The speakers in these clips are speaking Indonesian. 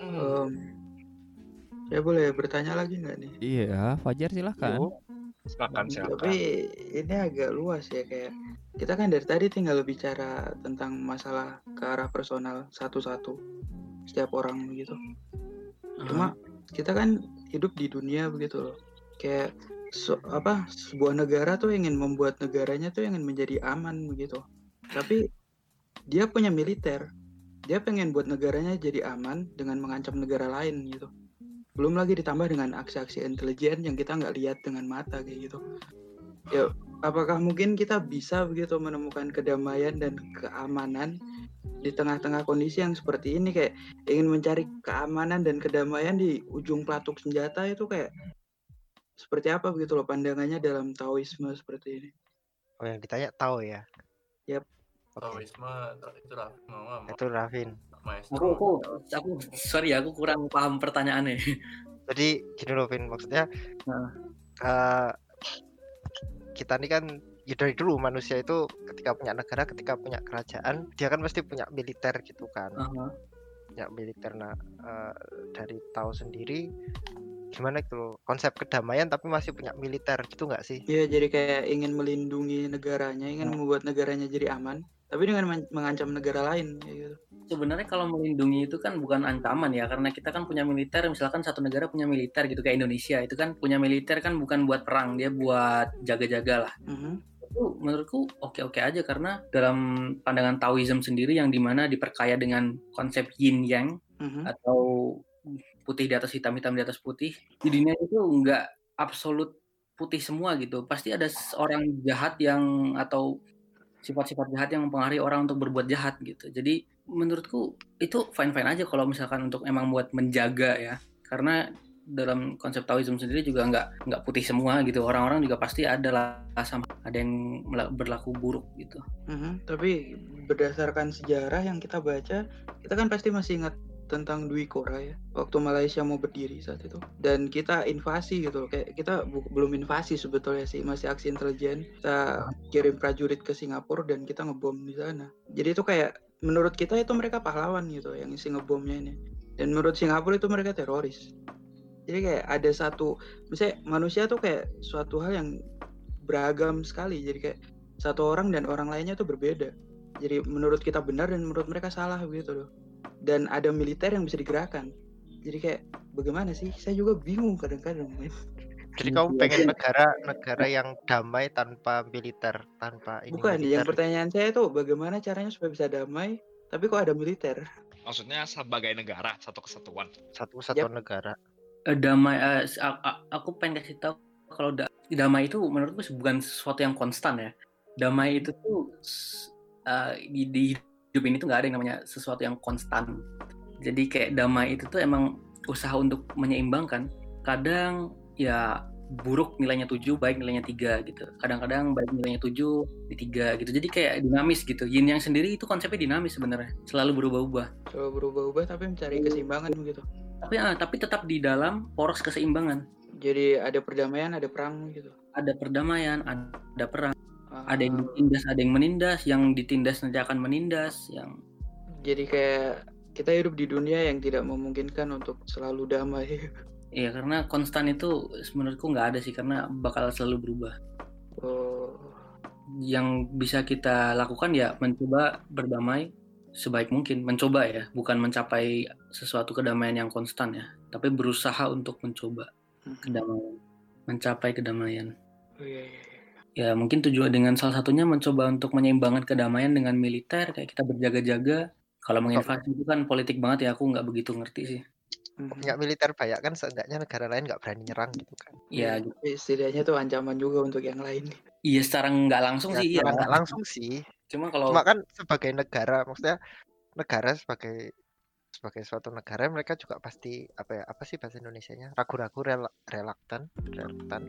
Em, saya boleh bertanya lagi nggak nih? Iya, Fajar silahkan. Yuk, silakan silakan. Tapi ini agak luas ya kayak kita kan dari tadi tinggal bicara tentang masalah ke arah personal satu-satu setiap orang gitu. Cuma kita kan hidup di dunia begitu loh. Kayak so- apa sebuah negara tuh ingin membuat negaranya tuh ingin menjadi aman begitu. Tapi dia punya militer. Dia pengen buat negaranya jadi aman dengan mengancam negara lain gitu. Belum lagi ditambah dengan aksi-aksi intelijen yang kita nggak lihat dengan mata kayak gitu. Ya, apakah mungkin kita bisa begitu menemukan kedamaian dan keamanan di tengah-tengah kondisi yang seperti ini kayak ingin mencari keamanan dan kedamaian di ujung pelatuk senjata itu kayak seperti apa begitu loh pandangannya dalam Taoisme seperti ini. Oh yang ditanya tahu ya? Oke, Taoisme itu lah mama itu Rafin. maestro. Aku, aku, aku, sorry ya, aku kurang paham pertanyaannya. Jadi gini loh Vin, maksudnya Heeh. eh, kita ini kan ya dari dulu manusia itu ketika punya negara, ketika punya kerajaan, dia kan pasti punya militer gitu kan. Aha. Punya militer. Nah, eh, dari tahu sendiri gimana gitu loh konsep kedamaian tapi masih punya militer gitu nggak sih? Iya, jadi kayak ingin melindungi negaranya, ingin membuat negaranya jadi aman, tapi dengan men- mengancam negara lain kayak gitu. Sebenarnya kalau melindungi itu kan bukan ancaman ya, karena kita kan punya militer, misalkan satu negara punya militer gitu kayak Indonesia, itu kan punya militer kan bukan buat perang, dia buat jaga-jaga lah. Mhm. Itu menurutku oke-oke aja karena dalam pandangan Taoism sendiri yang di mana diperkaya dengan konsep yin yang Mhm. atau putih di atas hitam hitam di atas putih di dunia itu nggak absolut putih semua gitu pasti ada orang jahat yang atau sifat-sifat jahat yang mempengaruhi orang untuk berbuat jahat gitu. Jadi menurutku itu fine fine aja kalau misalkan untuk emang buat menjaga ya. Karena dalam konsep Taoism sendiri juga nggak nggak putih semua gitu. Orang-orang juga pasti ada lah sama ada yang berlaku buruk gitu. Mhm, Tapi berdasarkan sejarah yang kita baca, kita kan pasti masih ingat tentang Dwi Kora ya, waktu Malaysia mau berdiri saat itu. Dan kita invasi gitu loh, kayak kita belum invasi sebetulnya sih, masih aksi intelijen. Kita kirim prajurit ke Singapura dan kita ngebom di sana. Jadi itu kayak menurut kita itu mereka pahlawan gitu yang isi ngebomnya ini. Dan menurut Singapura itu mereka teroris. Jadi kayak ada satu, misalnya manusia tuh kayak suatu hal yang beragam sekali. Jadi kayak satu orang dan orang lainnya tuh berbeda. Jadi menurut kita benar dan menurut mereka salah begitu loh. Dan ada militer yang bisa digerakkan. Jadi kayak bagaimana sih? Saya juga bingung kadang-kadang. men. Jadi kamu pengen negara negara yang damai tanpa militer, tanpa ini Bukan, militer. yang pertanyaan saya itu bagaimana caranya supaya bisa damai, tapi kok ada militer? Maksudnya sebagai negara satu kesatuan. satu satuan negara. Eh, damai a- aku pengen kasih tahu kalau da- damai itu menurutku bukan sesuatu yang konstan ya damai itu tuh eh, di, di hidup ini tuh nggak ada yang namanya sesuatu yang konstan jadi kayak damai itu tuh emang usaha untuk menyeimbangkan kadang ya buruk nilainya 7, baik nilainya tiga gitu. Kadang-kadang baik nilainya 7 di tiga gitu. Jadi kayak dinamis gitu. Yin yang sendiri itu konsepnya dinamis sebenarnya. Selalu berubah-ubah. Coba berubah-ubah tapi mencari keseimbangan gitu. Tapi ah, tapi tetap di dalam poros keseimbangan. Jadi ada perdamaian, ada perang gitu. Ada perdamaian, ada perang, Ah, ada yang ditindas, ada yang menindas, yang ditindas nanti akan menindas, yang Jadi kayak kita hidup di dunia yang tidak memungkinkan untuk selalu damai. Iya karena konstan itu menurutku nggak ada sih karena bakal selalu berubah. Oh, Yang bisa kita lakukan ya mencoba berdamai sebaik mungkin, mencoba ya, bukan mencapai sesuatu kedamaian yang konstan ya, tapi berusaha untuk mencoba kedamaian, mencapai kedamaian. oh iya, iya. Iya. Ya mungkin tujuan dengan salah satunya mencoba untuk menyeimbangkan kedamaian dengan militer kayak kita berjaga-jaga. Kalau menginvasi itu kan politik banget ya aku nggak begitu ngerti sih. Mhm. punya militer banyak kan seenggaknya negara lain nggak berani nyerang gitu kan Ya, Tapi setidaknya tuh ancaman juga untuk yang lain. iya secara nggak langsung Ya, sih iya. secara nggak langsung sih Cuma kalau cuma kan sebagai negara maksudnya negara sebagai sebagai suatu negara mereka juga pasti apa ya apa sih bahasa Indonesianya ragu-ragu rel relaktan relaktan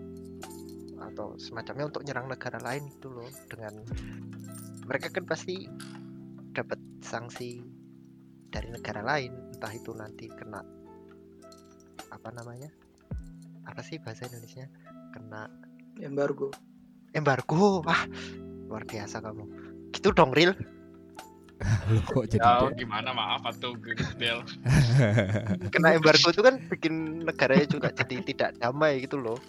atau semacamnya untuk nyerang negara lain gitu loh dengan mereka kan pasti dapat sanksi dari negara lain entah itu nanti kena apa namanya apa sih bahasa Indonesia kena Embargo. embargo wah luar biasa kamu gitu dong real Lu kok jadi Ya gimana maaf atuh Del. Kena embargo itu kan bikin negaranya juga jadi tidak damai gitu loh.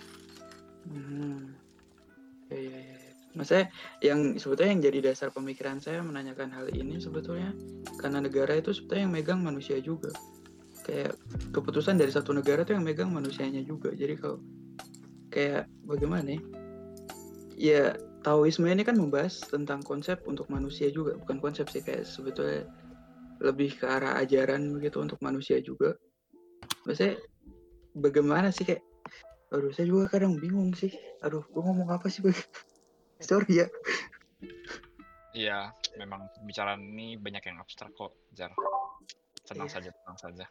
Ya, ya, ya. Maksudnya yang sebetulnya yang jadi dasar pemikiran saya menanyakan hal ini sebetulnya karena negara itu sebetulnya yang megang manusia juga. Kayak keputusan dari satu negara tuh yang megang manusianya juga. Jadi kalau kayak bagaimana ya? Ya Taoisme ini kan membahas tentang konsep untuk manusia juga, bukan konsep sih kayak sebetulnya lebih ke arah ajaran begitu untuk manusia juga. Maksudnya bagaimana sih kayak Aduh, saya juga kadang bingung sih. Aduh, gue ngomong apa sih? Sorry ya. Iya, memang pembicaraan ini banyak yang abstrak kok, Jar. Tenang Iya. saja, tenang saja.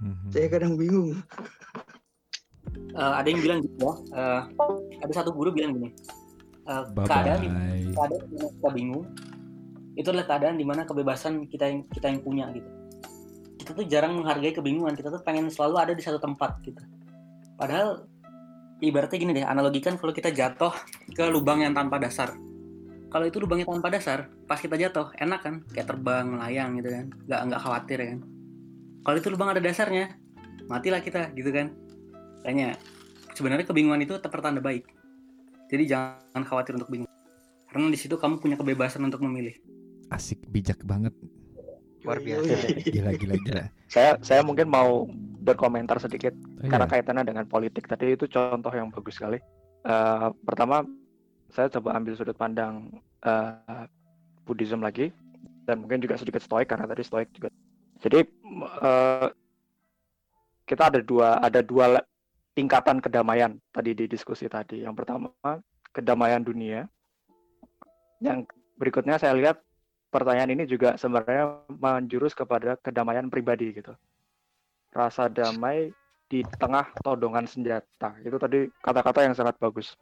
Mhm. Saya kadang bingung. Eh, ada yang bilang gitu ya. eh, ada satu guru bilang gini. eh, keadaan di Bye-bye. keadaan di mana kita bingung itu adalah keadaan di mana kebebasan kita yang kita yang punya gitu kita tuh jarang menghargai kebingungan kita tuh pengen selalu ada di satu tempat gitu padahal ibaratnya gini deh analogikan kalau kita jatuh ke lubang yang tanpa dasar. Kalau itu lubangnya tanpa dasar pas kita jatuh enak kan? Kayak terbang melayang gitu kan? Nggak nggak khawatir ya kan? Kalau itu lubang ada dasarnya matilah kita gitu kan? Makanya sebenarnya kebingungan itu pertanda baik. Jadi jangan khawatir untuk bingung. Karena di situ kamu punya kebebasan untuk memilih. Asik bijak banget. Luar biasa. Gila gila gila. saya saya mungkin mau berkomentar sedikit Oh, karena kaitannya dengan politik tadi itu contoh yang bagus sekali. Eh, pertama saya coba ambil sudut pandang eh, Buddhism lagi dan mungkin juga sedikit stoik karena tadi stoik juga. Jadi eh, kita ada dua ada dua tingkatan kedamaian tadi di diskusi tadi. Yang pertama kedamaian dunia. Yang berikutnya saya lihat pertanyaan ini juga sebenarnya menjurus kepada kedamaian pribadi gitu. Rasa damai di tengah todongan senjata. Itu tadi kata-kata yang sangat bagus.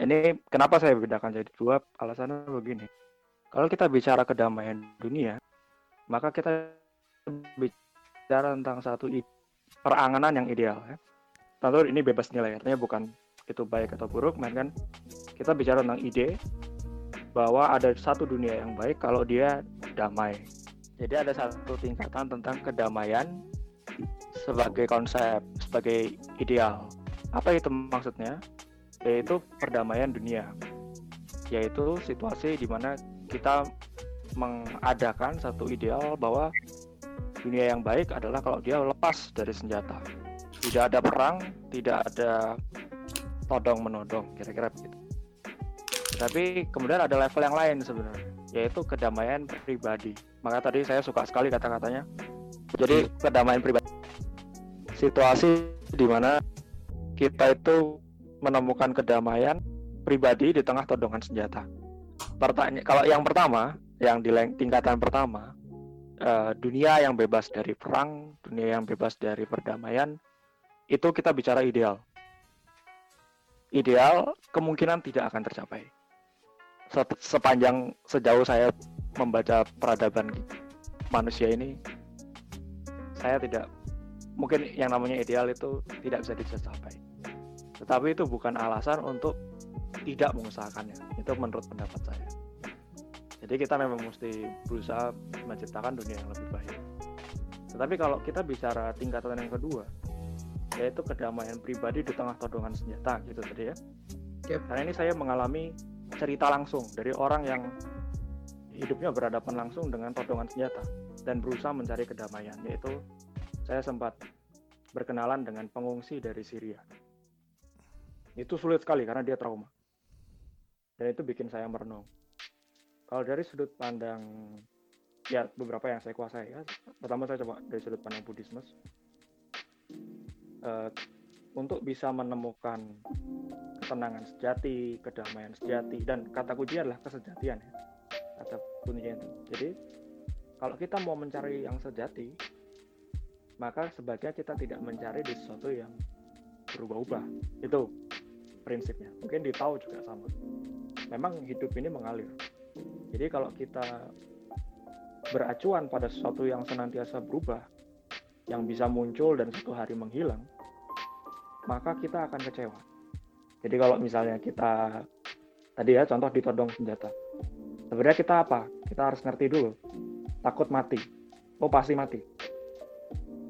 Ini kenapa saya bedakan jadi dua? Alasannya begini. Kalau kita bicara kedamaian dunia, maka kita bicara tentang satu peranganan yang ideal. Ya. Tentu ini bebas nilai, artinya bukan itu baik atau buruk, melainkan kita bicara tentang ide bahwa ada satu dunia yang baik kalau dia damai. Jadi ada satu tingkatan tentang kedamaian sebagai konsep, sebagai ideal. Apa itu maksudnya? Yaitu perdamaian dunia. Yaitu situasi di mana kita mengadakan satu ideal bahwa dunia yang baik adalah kalau dia lepas dari senjata. Tidak ada perang, tidak ada todong menodong, kira-kira begitu. Tapi kemudian ada level yang lain sebenarnya, yaitu kedamaian pribadi. Maka tadi saya suka sekali kata-katanya. Jadi kedamaian pribadi. Situasi di mana kita itu menemukan kedamaian pribadi di tengah todongan senjata. Pertanyaan kalau yang pertama, yang di tingkatan pertama, eh, dunia yang bebas dari perang, dunia yang bebas dari perdamaian, itu kita bicara ideal. Ideal kemungkinan tidak akan tercapai. Sep- Sepanjang sejauh saya membaca peradaban manusia ini, saya tidak mungkin yang namanya ideal itu tidak bisa dicapai. Tetapi itu bukan alasan untuk tidak mengusahakannya. Itu menurut pendapat saya. Jadi kita memang mesti berusaha menciptakan dunia yang lebih baik. Tetapi kalau kita bicara tingkatan yang kedua, yaitu kedamaian pribadi di tengah todongan senjata gitu tadi ya. Yep. Karena ini saya mengalami cerita langsung dari orang yang hidupnya berhadapan langsung dengan todongan senjata dan berusaha mencari kedamaian yaitu saya sempat berkenalan dengan pengungsi dari Syria. Itu sulit sekali karena dia trauma. Dan itu bikin saya merenung. Kalau dari sudut pandang ya beberapa yang saya kuasai ya. Pertama saya coba dari sudut pandang Buddhisme. Eh, untuk bisa menemukan ketenangan sejati, kedamaian sejati, dan kata kunci adalah kesejatian ya. Kata kuncinya itu. Jadi kalau kita mau mencari yang sejati, maka sebaiknya kita tidak mencari di sesuatu yang berubah-ubah. Itu prinsipnya. Mungkin di Tao juga sama. Memang hidup ini mengalir. Jadi kalau kita beracuan pada sesuatu yang senantiasa berubah, yang bisa muncul dan suatu hari menghilang, maka kita akan kecewa. Jadi kalau misalnya kita tadi ya contoh ditodong senjata, sebenarnya kita apa kita harus ngerti dulu takut mati oh pasti mati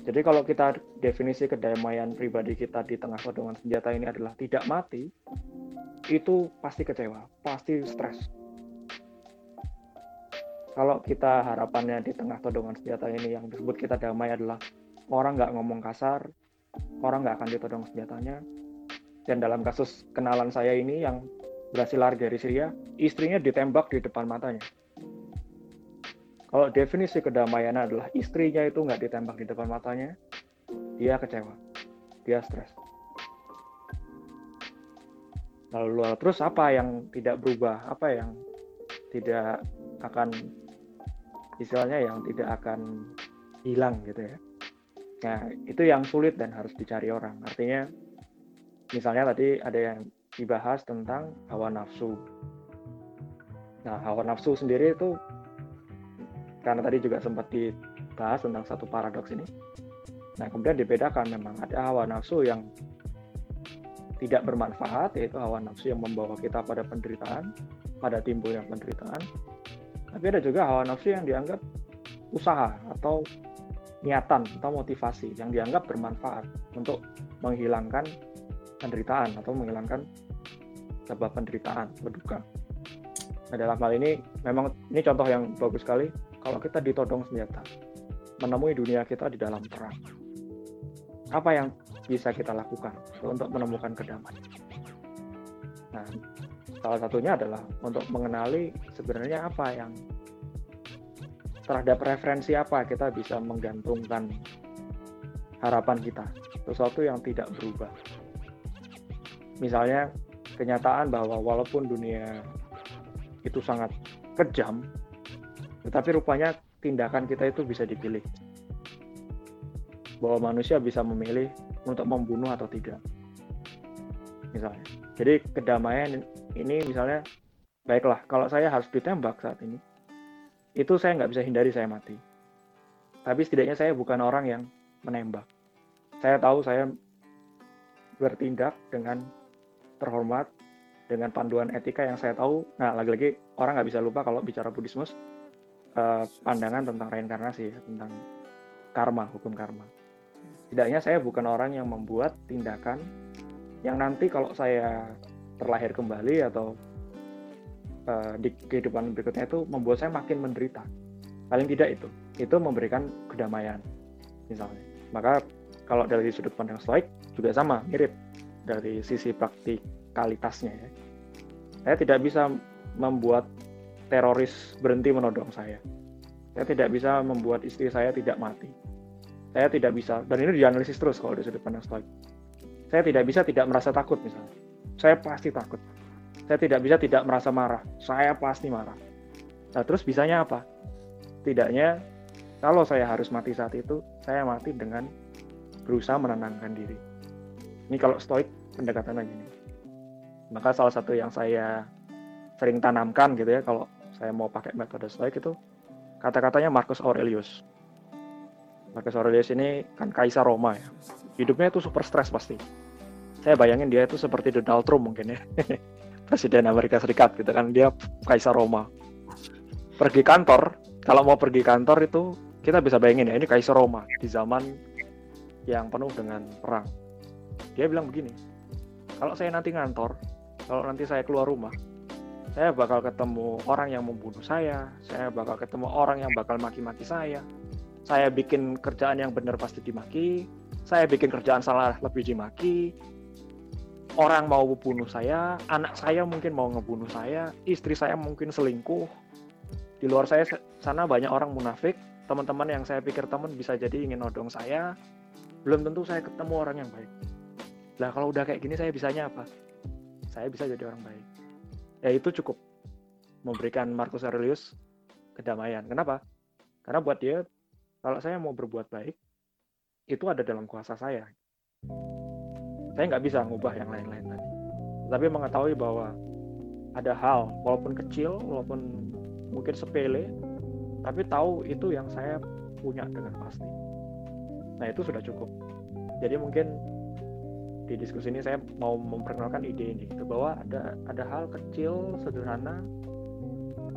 jadi kalau kita definisi kedamaian pribadi kita di tengah pedoman senjata ini adalah tidak mati itu pasti kecewa pasti stres kalau kita harapannya di tengah todongan senjata ini yang disebut kita damai adalah orang nggak ngomong kasar, orang nggak akan ditodong senjatanya. Dan dalam kasus kenalan saya ini yang berhasil lari dari Syria, istrinya ditembak di depan matanya. Kalau definisi kedamaian adalah istrinya itu nggak ditembak di depan matanya, dia kecewa, dia stres. Lalu terus apa yang tidak berubah, apa yang tidak akan istilahnya yang tidak akan hilang gitu ya. Nah, itu yang sulit dan harus dicari orang. Artinya, misalnya tadi ada yang dibahas tentang hawa nafsu. Nah, hawa nafsu sendiri itu, karena tadi juga sempat dibahas tentang satu paradoks ini. Nah, kemudian dibedakan memang ada hawa nafsu yang tidak bermanfaat, yaitu hawa nafsu yang membawa kita pada penderitaan, pada timbulnya penderitaan. Tapi ada juga hawa nafsu yang dianggap usaha atau niatan atau motivasi yang dianggap bermanfaat untuk menghilangkan penderitaan atau menghilangkan sebab penderitaan berduka. Nah, dalam hal ini memang ini contoh yang bagus sekali kalau kita ditodong senjata menemui dunia kita di dalam perang. Apa yang bisa kita lakukan untuk menemukan kedamaian? Nah, salah satunya adalah untuk mengenali sebenarnya apa yang terhadap referensi apa kita bisa menggantungkan harapan kita sesuatu yang tidak berubah misalnya kenyataan bahwa walaupun dunia itu sangat kejam tetapi rupanya tindakan kita itu bisa dipilih bahwa manusia bisa memilih untuk membunuh atau tidak misalnya jadi kedamaian ini misalnya baiklah kalau saya harus ditembak saat ini itu saya nggak bisa hindari saya mati. Tapi setidaknya saya bukan orang yang menembak. Saya tahu saya bertindak dengan terhormat, dengan panduan etika yang saya tahu. Nah, lagi-lagi orang nggak bisa lupa kalau bicara Buddhisme, eh, pandangan tentang reinkarnasi, tentang karma, hukum karma. Setidaknya saya bukan orang yang membuat tindakan yang nanti kalau saya terlahir kembali atau uh, di kehidupan berikutnya itu membuat saya makin menderita. Paling tidak itu, itu memberikan kedamaian, misalnya. Maka kalau dari sudut pandang stoik juga sama, mirip dari sisi praktikalitasnya ya. Saya tidak bisa membuat teroris berhenti menodong saya. Saya tidak bisa membuat istri saya tidak mati. Saya tidak bisa, dan ini dianalisis terus kalau dari sudut pandang stoik. Saya tidak bisa tidak merasa takut misalnya. Saya pasti takut saya tidak bisa tidak merasa marah. Saya pasti marah. Nah, terus bisanya apa? Tidaknya, kalau saya harus mati saat itu, saya mati dengan berusaha menenangkan diri. Ini kalau stoik pendekatannya gini. Maka salah satu yang saya sering tanamkan gitu ya, kalau saya mau pakai metode stoik itu, kata-katanya Marcus Aurelius. Marcus Aurelius ini kan kaisar Roma ya. Hidupnya itu super stres pasti. Saya bayangin dia itu seperti Donald Trump mungkin ya. presiden Amerika Serikat gitu kan dia kaisar Roma pergi kantor kalau mau pergi kantor itu kita bisa bayangin ya ini kaisar Roma di zaman yang penuh dengan perang dia bilang begini kalau saya nanti ngantor kalau nanti saya keluar rumah saya bakal ketemu orang yang membunuh saya saya bakal ketemu orang yang bakal maki-maki saya saya bikin kerjaan yang benar pasti dimaki saya bikin kerjaan salah lebih dimaki orang mau bunuh saya, anak saya mungkin mau ngebunuh saya, istri saya mungkin selingkuh. Di luar saya sana banyak orang munafik, teman-teman yang saya pikir teman bisa jadi ingin nodong saya, belum tentu saya ketemu orang yang baik. Lah kalau udah kayak gini saya bisanya apa? Saya bisa jadi orang baik. Ya itu cukup memberikan Marcus Aurelius kedamaian. Kenapa? Karena buat dia kalau saya mau berbuat baik itu ada dalam kuasa saya saya nggak bisa ngubah yang lain-lain tadi tapi mengetahui bahwa ada hal walaupun kecil walaupun mungkin sepele tapi tahu itu yang saya punya dengan pasti nah itu sudah cukup jadi mungkin di diskusi ini saya mau memperkenalkan ide ini itu bahwa ada ada hal kecil sederhana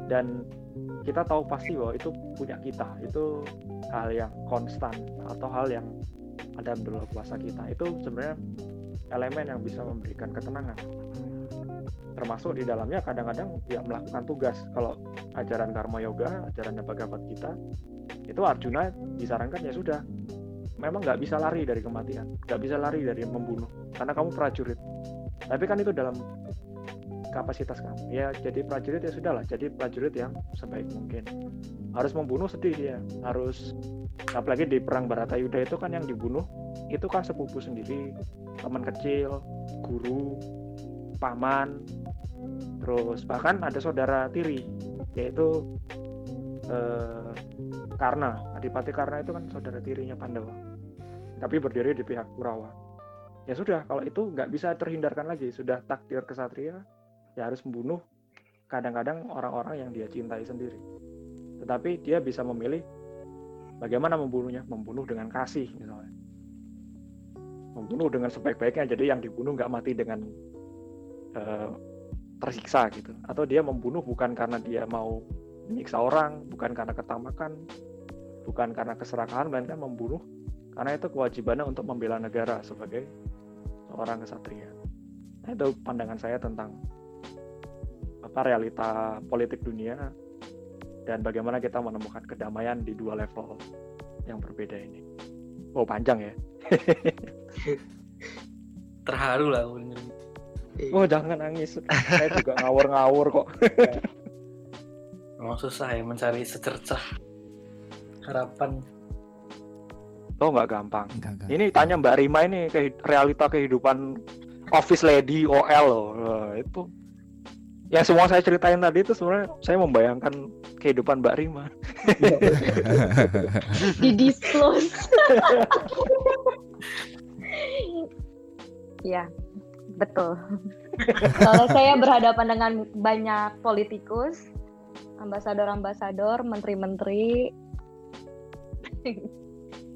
dan kita tahu pasti bahwa itu punya kita. Itu hal yang konstan atau hal yang ada di luar kuasa kita. Itu sebenarnya elemen yang bisa memberikan ketenangan. Termasuk di dalamnya kadang-kadang ya melakukan tugas. Kalau ajaran karma yoga ajaran Bhagavad kita itu Arjuna disarankan ya sudah memang nggak bisa lari dari kematian nggak bisa lari dari membunuh karena kamu prajurit. Tapi kan itu dalam kapasitas kamu. Ya jadi prajurit ya sudahlah jadi prajurit yang sebaik mungkin. Harus membunuh sedih dia harus apalagi di perang Baratayuda itu kan yang dibunuh itu kan sepupu sendiri teman kecil guru paman terus bahkan ada saudara tiri yaitu eh, Karna Adipati Karna itu kan saudara tirinya Pandawa tapi berdiri di pihak Kurawa ya sudah kalau itu nggak bisa terhindarkan lagi. Sudah takdir kesatria ya harus membunuh kadang-kadang orang-orang yang dia cintai sendiri. Tetapi dia bisa memilih bagaimana membunuhnya. Membunuh dengan kasih misalnya. Membunuh dengan sebaik-baiknya. Jadi yang dibunuh nggak mati dengan eh, tersiksa gitu. Atau dia membunuh bukan karena dia mau menyiksa orang bukan karena ketamakan bukan karena keserakahan melainkan membunuh karena itu kewajibannya untuk membela negara sebagai seorang kesatria. Nah, itu pandangan saya tentang apa realita politik dunia dan bagaimana kita menemukan kedamaian di dua level yang berbeda ini. Oh panjang ya. Terharu lah aku dengerin. oh jangan nangis. Saya juga ngawur-ngawur kok. Emang susah ya mencari secercah harapan. Oh nggak gampang Enggak, enggak. Ini tanya Mbak Rima ini ke realita kehidupan office lady OL loh. Itu yang semua saya ceritain tadi itu sebenarnya saya membayangkan kehidupan Mbak Rima. di disclose ya betul soalnya saya berhadapan dengan banyak politikus ambasador-ambasador menteri-menteri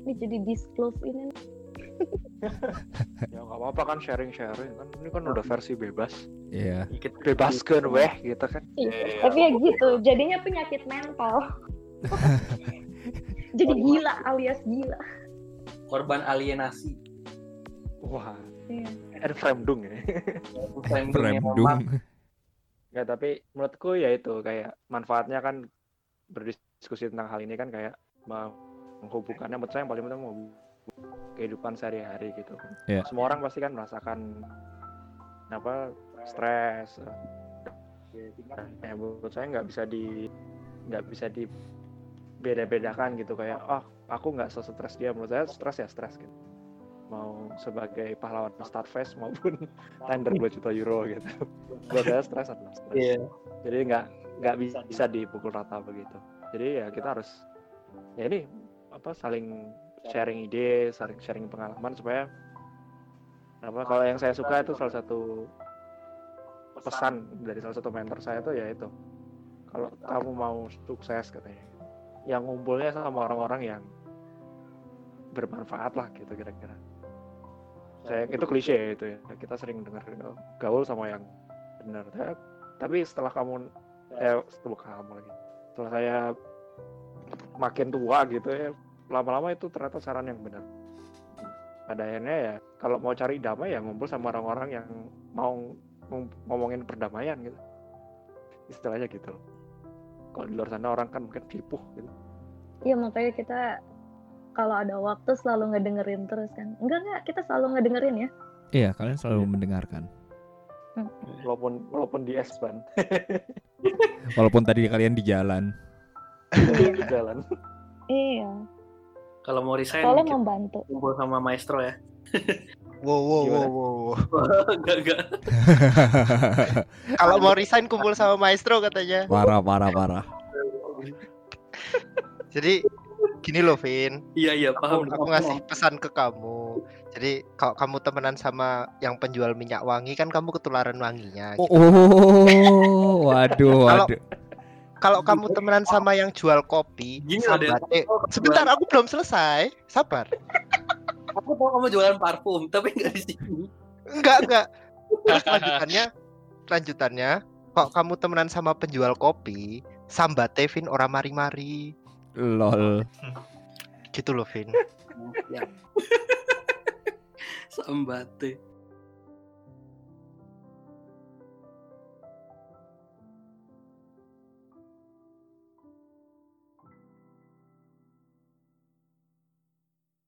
ini jadi disclose ini Ya nggak apa-apa kan sharing-sharing kan ini kan udah versi bebas. Iya. Bebaskan weh gitu kan. Iya, tapi ya gitu jadinya penyakit mental jadi gila alias gila Korban alienasi. Wah, Iya. ada Fremdung ya. Framingnya Remdung. memang Ya tapi menurutku ya itu kayak manfaatnya kan berdiskusi tentang hal ini kan kayak menghubungkannya menurut saya yang paling penting mau kehidupan sehari-hari gitu. Iya. Semua orang pasti kan merasakan apa stres. Ya menurut saya nggak bisa di nggak bisa di beda-bedakan gitu kayak oh aku nggak stres dia menurut saya stres ya stres gitu mau sebagai pahlawan Starfest maupun tender 2 juta euro gitu buat saya stres adalah stres Iya. jadi nggak nggak bisa bisa dipukul rata begitu jadi ya kita harus ya ini apa saling sharing ide saling sharing pengalaman supaya apa kalau yang saya suka itu salah satu pesan dari salah satu mentor saya tuh ya itu. Kalau kamu mau sukses katanya yang ngumpulnya sama orang-orang yang bermanfaat lah gitu kira-kira. Saya itu klise ya itu ya kita sering dengar gaul sama yang benar. Ta- tapi setelah kamu eh setelah kamu lagi setelah saya makin tua gitu ya. Lama-lama itu ternyata saran yang benar. Pada akhirnya ya kalau mau cari damai ya ngumpul sama orang-orang yang mau ngom- ngomongin perdamaian gitu. Istilahnya gitu kalau di luar sana orang kan mungkin kipuh gitu. Iya makanya kita kalau ada waktu selalu ngedengerin terus kan. Enggak enggak. Kita selalu ngedengerin ya. Iya, kalian selalu mendengarkan. walaupun walaupun di S-Bahn Walaupun tadi kalian di jalan. Di jalan iya Kalau mau resign membantu kumpul sama maestro ya. Wow, wow, Gimana? wow, wow. Enggak enggak. Kalau mau resign kumpul sama maestro katanya. parah, parah, parah. Jadi gini loh, Vin. Iya iya Aku, paham. aku ngasih pesan ke kamu. Jadi kalau kamu temenan sama yang penjual minyak wangi kan kamu ketularan wanginya. Oh, gitu. oh, waduh, waduh. Kalau kamu temenan sama yang jual kopi, Gini sabar. Eh, sebentar aku belum selesai. Sabar. Aku tahu kamu jualan parfum tapi enggak di sini. Enggak, enggak. Terus lanjutannya, lanjutannya, kok kamu temenan sama penjual kopi, sambate Vin ora mari-mari Lol. gitu loh Vin Ya. Sambate.